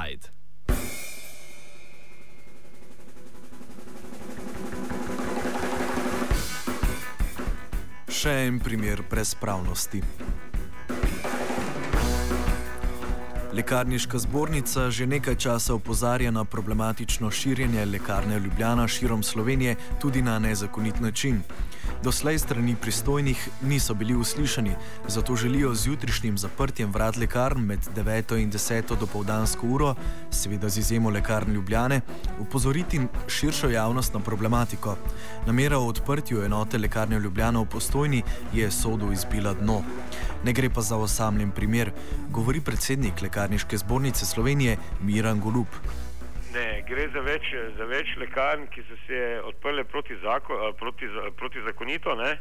Night. Še en primer brezpravnosti. Lekarniška zbornica že nekaj časa opozarja na problematično širjenje lekarne Ljubljana širom Slovenije tudi na nezakonit način. Doslej strani pristojnih niso bili uslišani, zato želijo z jutrišnjim zaprtjem vrat lekarn med 9 in 10 dopoldansko uro, seveda z izjemo lekarn Ljubljane, upozoriti širšo javnost na problematiko. Namera o odprtju enote lekarne Ljubljana v postojni je sodu izbila dno. Ne gre pa za osamljen primer, govori predsednik lekarniške zbornice Slovenije Miran Golub. Ne, gre za več, za več lekarn, ki so se odprle proti, zako, proti, proti zakonito. Ne?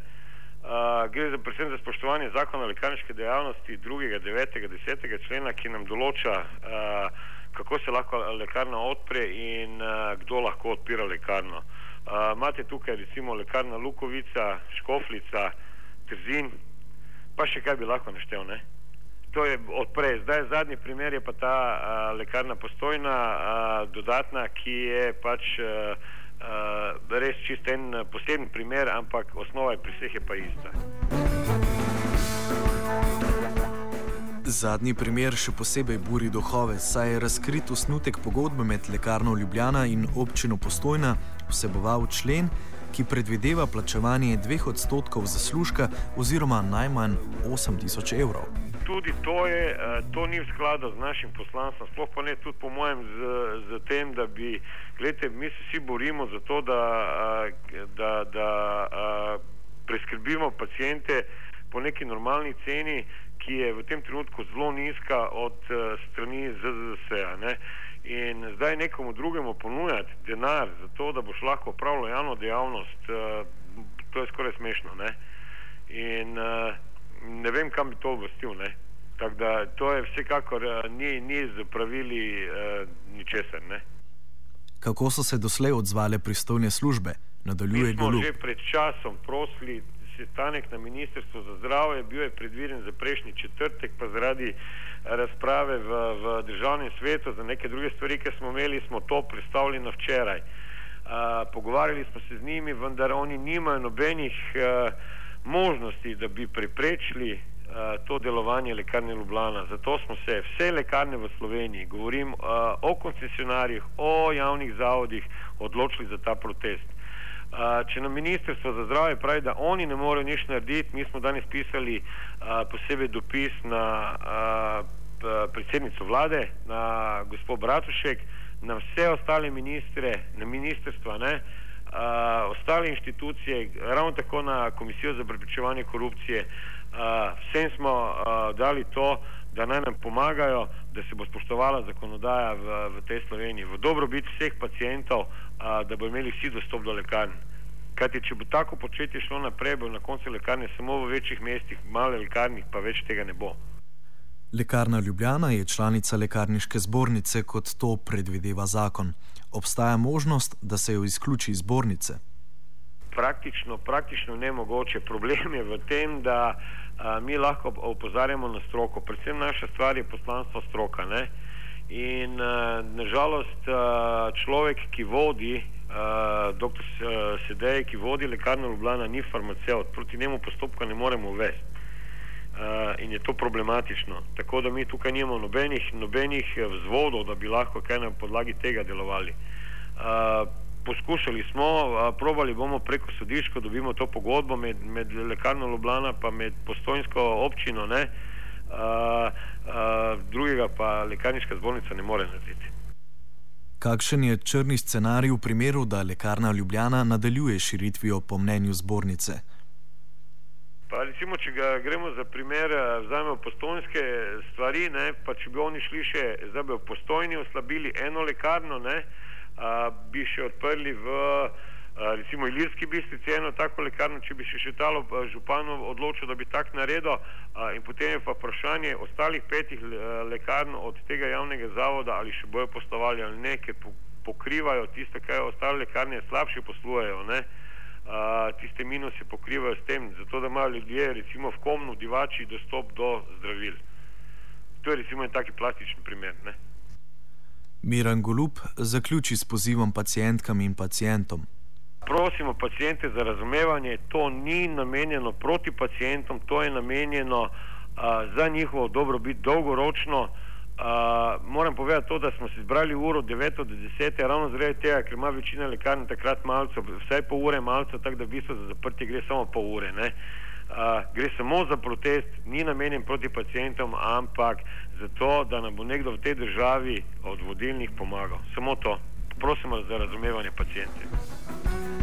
Uh, gre za, predvsem za spoštovanje zakona o lekarniški dejavnosti 2., 9., 10. člena, ki nam določa, uh, kako se lahko lekarna odpre in uh, kdo lahko odpira lekarno. Uh, imate tukaj recimo lekarna Lukovica, Škoflica, Trzin, pa še kaj bi lahko naštel. Ne? To je odprej. Zdaj zadnji primer je pa ta a, lekarna postojna, a, dodatna, ki je pač a, a, res čist en poseben primer, ampak osnova je pri vseh je pa ista. Zadnji primer še posebej buri duhove, saj je razkrit osnutek pogodbe med lekarno Ljubljana in občino Postojna vseboval člen, ki predvideva plačevanje dveh odstotkov zaslužka oziroma najmanj 8000 evrov tudi to, je, eh, to ni v skladu z našim poslanstvom, sploh pa ne tudi po mojem z, z tem, da bi, gledajte, mi se vsi borimo za to, da, eh, da, da eh, preskrbimo pacijente po neki normalni ceni, ki je v tem trenutku zelo nizka od strani ZZS-a. In zdaj nekomu drugemu ponujati denar za to, da boš lahko upravljal javno dejavnost, to je skoraj smešno. Ne? In uh, ne vem, kam bi to vrstil. Tako da to je vsekakor uh, ni, ni z pravili uh, ničesar. Ne? Kako so se doslej odzvale pristojne službe? Nadaljuje Golo. Že pred časom prosili sestanek na Ministrstvu za zdravje, bil je predviden za prejšnji četrtek, pa zaradi razprave v, v državnem svetu za neke druge stvari, ki smo imeli, smo to predstavili na včeraj. Uh, pogovarjali smo se z njimi, vendar oni nimajo nobenih uh, možnosti, da bi preprečili uh, to delovanje lekarne Ljubljana. Zato smo se vse lekarne v Sloveniji, govorim uh, o koncesionarjih, o javnih zavodih, odločili za ta protest. Uh, če nam Ministrstvo za zdravje pravi, da oni ne morejo nič narediti, mi smo danes pisali uh, posebej dopis na uh, predsednico vlade, na gospod Bratušek, na vse ostale ministre, na ministrstva, ne, uh, ostale inštitucije, ravno tako na Komisijo za preprečevanje korupcije, uh, vsem smo uh, dali to, da naj nam pomagajo, da se bo spoštovala zakonodaja v, v tej Sloveniji, v dobrobit vseh pacijentov, uh, da bo imeli vsi dostop do lekarn. Kajti, če bo tako početje šlo naprej, bo na koncu lekarne samo v večjih mestih, male lekarnih, pa več tega ne bo. Lekarna Ljubljana je članica lekarniške zbornice, kot to predvideva zakon obstaja možnost, da se jo izključi iz zbornice? Praktično, praktično ne mogoče. Problem je v tem, da a, mi lahko opozarjamo na stroko. Predvsem naša stvar je poslanstvo stroka. Ne? In nažalost človek, ki vodi, dr. Sedej, ki vodi lekarno Ljubljana, ni farmaceut, proti njemu postopka ne moremo uvesti uh, in je to problematično. Tako da mi tukaj nimamo nobenih, nobenih eh, vzvodov, da bi lahko kaj na podlagi tega delovali. Uh, poskušali smo, uh, probali bomo preko sodišča, dobimo to pogodbo med, med lekarno Ljubljana pa med postojnsko občino, ne, uh, uh, drugega pa lekarniška zbornica ne more narediti. Kakšen je črni scenarij v primeru, da lekarna Ljubljana nadaljuje širitvijo po mnenju zbornice? Recimo, če ga gremo za primer, eh, vzamemo postojnske stvari, ne, pa če bi oni šli še, zdaj bi v postojni oslabili eno lekarno, ne, a, bi še odprli v a, recimo Ilirski bistrici eno tako lekarno, če bi še še talo županu odločil, da bi tak naredil a, in potem je pa vprašanje ostalih petih lekarn od tega javnega zavoda, ali še bojo postovali ali ne, ker pokrivajo tiste, kaj ostale lekarne slabše poslujejo, ne tiste minuse pokrivajo s tem, zato da imajo ljudje recimo v komnu divači dostop do zdravil. To je recimo en taki plastičen primer. Ne? Miran Golub zaključi s pozivom pacijentkam in pacijentom. prosimo pacijente za razumevanje, to ni namenjeno proti pacijentom, to je namenjeno uh, za njihovo dobrobit dolgoročno. Moram povedati to, da smo si izbrali uro 9 do 10, ravno zaradi tega, ker ima večina lekarn takrat malce, vsaj pol ure malce, tako da v bistvu za zaprtje gre samo pol ure. Uh, gre samo za protest, ni namenjen proti pacijentom, ampak zato, da nam bo nekdo v tej državi od vodilnih pomagal. Samo to. Prosimo za razumevanje pacijentov.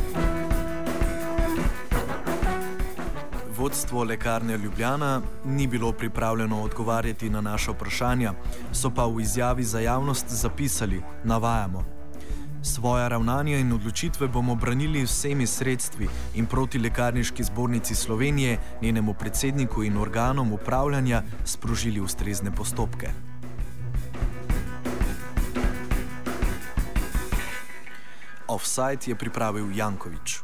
Vodstvo lekarne Ljubljana ni bilo pripravljeno odgovarjati na naše vprašanja, so pa v izjavi za javnost zapisali: Navajamo. Svoja ravnanja in odločitve bomo branili vsemi sredstvi in proti lekarniški zbornici Slovenije, njenemu predsedniku in organom upravljanja sprožili ustrezne postopke. Offside je pripravil Jankovič.